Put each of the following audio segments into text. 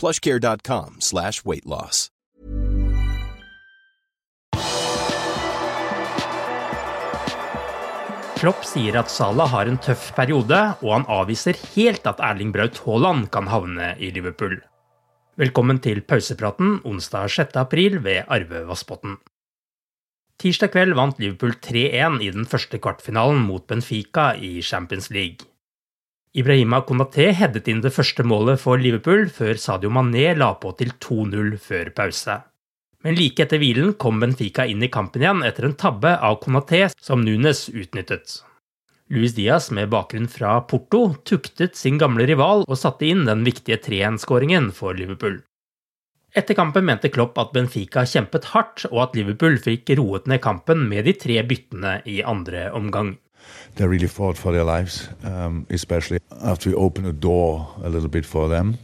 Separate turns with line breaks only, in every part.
plushcare.com slash weight loss.
Klopp sier at Salah har en tøff periode, og han avviser helt at Erling Braut Haaland kan havne i Liverpool. Velkommen til pausepraten onsdag 6. april ved Arve Vassbotn. Tirsdag kveld vant Liverpool 3-1 i den første kvartfinalen mot Benfica i Champions League. Ibrahima Konaté headet inn det første målet for Liverpool, før Sadio Mané la på til 2-0 før pause. Men like etter hvilen kom Benfica inn i kampen igjen etter en tabbe av Konaté som Nunes utnyttet. Luis Diaz med bakgrunn fra Porto tuktet sin gamle rival og satte inn den viktige 3-1-skåringen for Liverpool. Etter kampen mente Klopp at Benfica kjempet hardt, og at Liverpool fikk roet ned kampen med de tre byttene i andre omgang.
They really fought for their lives, um, especially after we opened the door a little bit for them.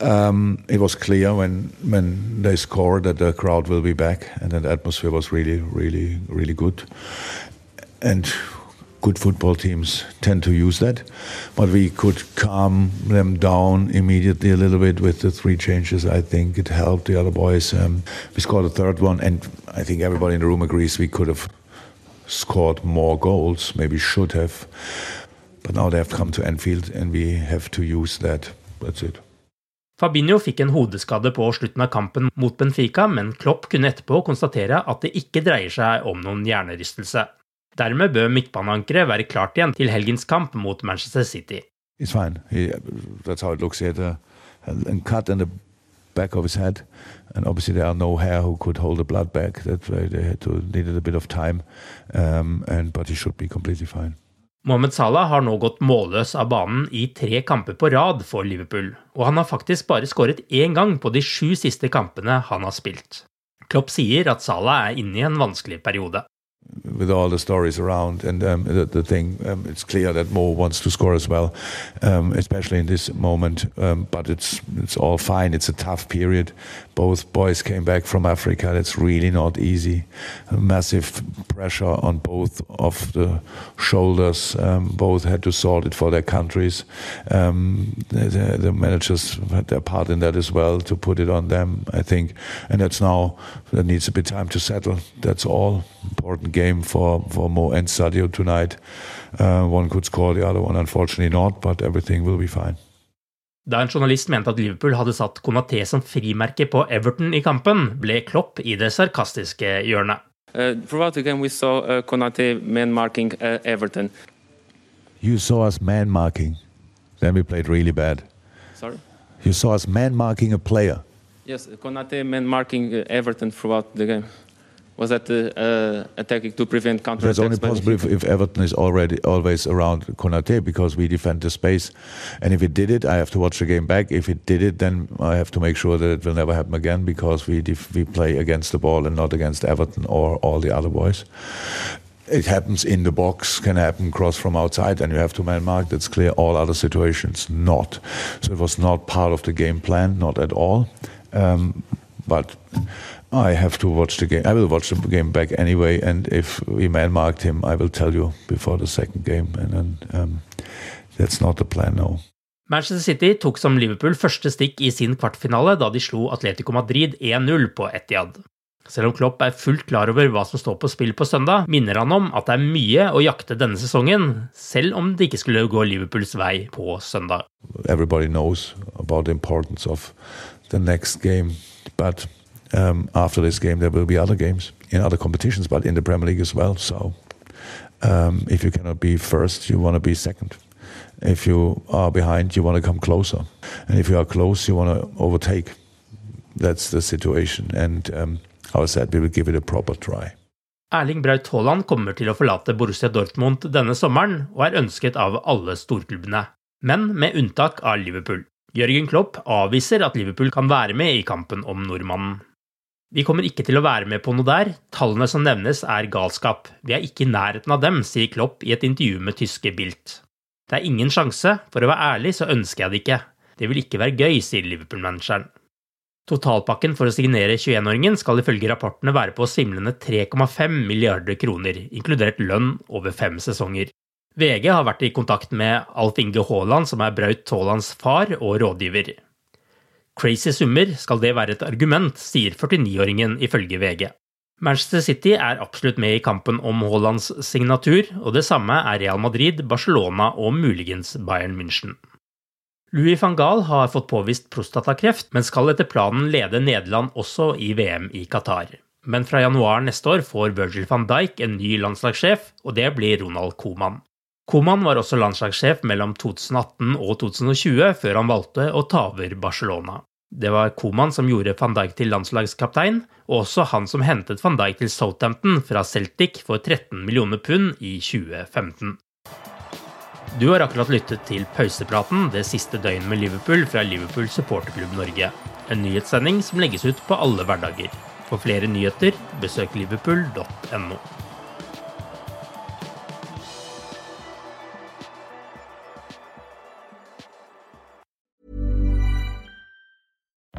Um, it was clear when when they scored that the crowd will be back, and the atmosphere was really, really, really good. And good football teams tend to use that, but we could calm them down immediately a little bit with the three changes. I think it helped the other boys. Um, we scored a third one, and I think everybody in the room agrees we could have scored more goals, maybe should have. But now they have come to Anfield and we have to use that. That's it.
Fabinho fikk en hodeskade på slutten av kampen mot Benfica, men Klopp kunne etterpå konstatere at det ikke dreier seg om noen hjernerystelse. Dermed bør midtbaneankeret være klart igjen til helgens kamp mot Manchester City.
It's fine. He, that's how it looks. He had a, a cut and the back of his head, and obviously there are no hair who could hold the blood back. That's why they had to needed a bit of time, um, and but he should be completely fine.
Mohammed Salah har nå gått målløs av banen i tre kamper på rad for Liverpool, og han har faktisk bare skåret én gang på de sju siste kampene han har spilt. Klopp sier at Salah er inne i en vanskelig periode.
With all the stories around and um, the, the thing, um, it's clear that Mo wants to score as well, um, especially in this moment. Um, but it's it's all fine. It's a tough period. Both boys came back from Africa. That's really not easy. massive pressure on both of the shoulders. Um, both had to sort it for their countries. Um, the, the managers had their part in that as well to put it on them. I think, and that's now that needs a bit time to settle. That's all important game for, for Mo and Sadio tonight. Uh, one could score, the other one unfortunately not, but everything will be fine.
Da en journalist mente at Liverpool hadde satt Konaté som frimerke på Everton i kampen, ble Klopp i det sarkastiske hjørnet.
Uh, throughout the game, we saw uh, Konate man marking uh, Everton.
You saw us man marking, then we played really bad.
Sorry?
You saw us man marking a player.
Yes, Konate man marking uh, Everton throughout the game. Was that uh, uh, a tactic to prevent counter
That's only possible if, if Everton is already always around Konate because we defend the space. And if it did it, I have to watch the game back. If it did it, then I have to make sure that it will never happen again because we def- we play against the ball and not against Everton or all the other boys. It happens in the box, can happen cross from outside, and you have to man mark. That's clear. All other situations, not. So it was not part of the game plan, not at all. Um, but I have to watch the game. I will watch the game back anyway, and if we man marked him, I will tell you before the second game, and then um, that's not the plan now.
Manchester City tok som Liverpool første stikk i sin kvartfinale da de slo Atletico Madrid 1-0 på Etiad. Selv om Klopp er fullt klar over hva som står på spill på søndag, minner han om at det er mye å jakte denne sesongen, selv om det ikke skulle gå Liverpools vei på søndag.
Everybody knows about the importance of the next game, but um, after this game there will be other games in other competitions, but in the Premier League as well. So um, if you cannot be first, you want to be second. If you are behind, you want to come closer. And if you are close, you want to overtake. That's the situation. And um, I said we will give it a proper try.
Erling Braut Haaland kommer til å forlate Borussia Dortmund denne sommeren, og er ønsket av alle storklubbene, men med unntak av Liverpool. Jørgen Klopp avviser at Liverpool kan være med i kampen om nordmannen. Vi kommer ikke til å være med på noe der, tallene som nevnes er galskap, vi er ikke i nærheten av dem, sier Klopp i et intervju med tyske Bilt. Det er ingen sjanse, for å være ærlig så ønsker jeg det ikke. Det vil ikke være gøy, sier Liverpool-manageren. Totalpakken for å signere 21-åringen skal ifølge rapportene være på svimlende 3,5 milliarder kroner, inkludert lønn over fem sesonger. VG har vært i kontakt med Alf Inge Haaland, som er Braut Haalands far og rådgiver. Crazy summer, skal det være et argument, sier 49-åringen ifølge VG. Manchester City er absolutt med i kampen om Haalands signatur, og det samme er Real Madrid, Barcelona og muligens Bayern München. Louis van Gaal har fått påvist prostatakreft, men skal etter planen lede Nederland også i VM i Qatar. Men fra januar neste år får Virgil van Dijk en ny landslagssjef, og det blir Ronald Coman. Coman var også landslagssjef mellom 2018 og 2020, før han valgte å ta over Barcelona. Det var Coman som gjorde van Dijk til landslagskaptein, og også han som hentet van Dijk til Southampton fra Celtic for 13 millioner pund i 2015. Du har akkurat lyttet til pausepraten det siste døgnet med Liverpool fra Liverpool supporterklubb Norge. En nyhetssending som legges ut på alle hverdager. For flere nyheter, besøk liverpool.no.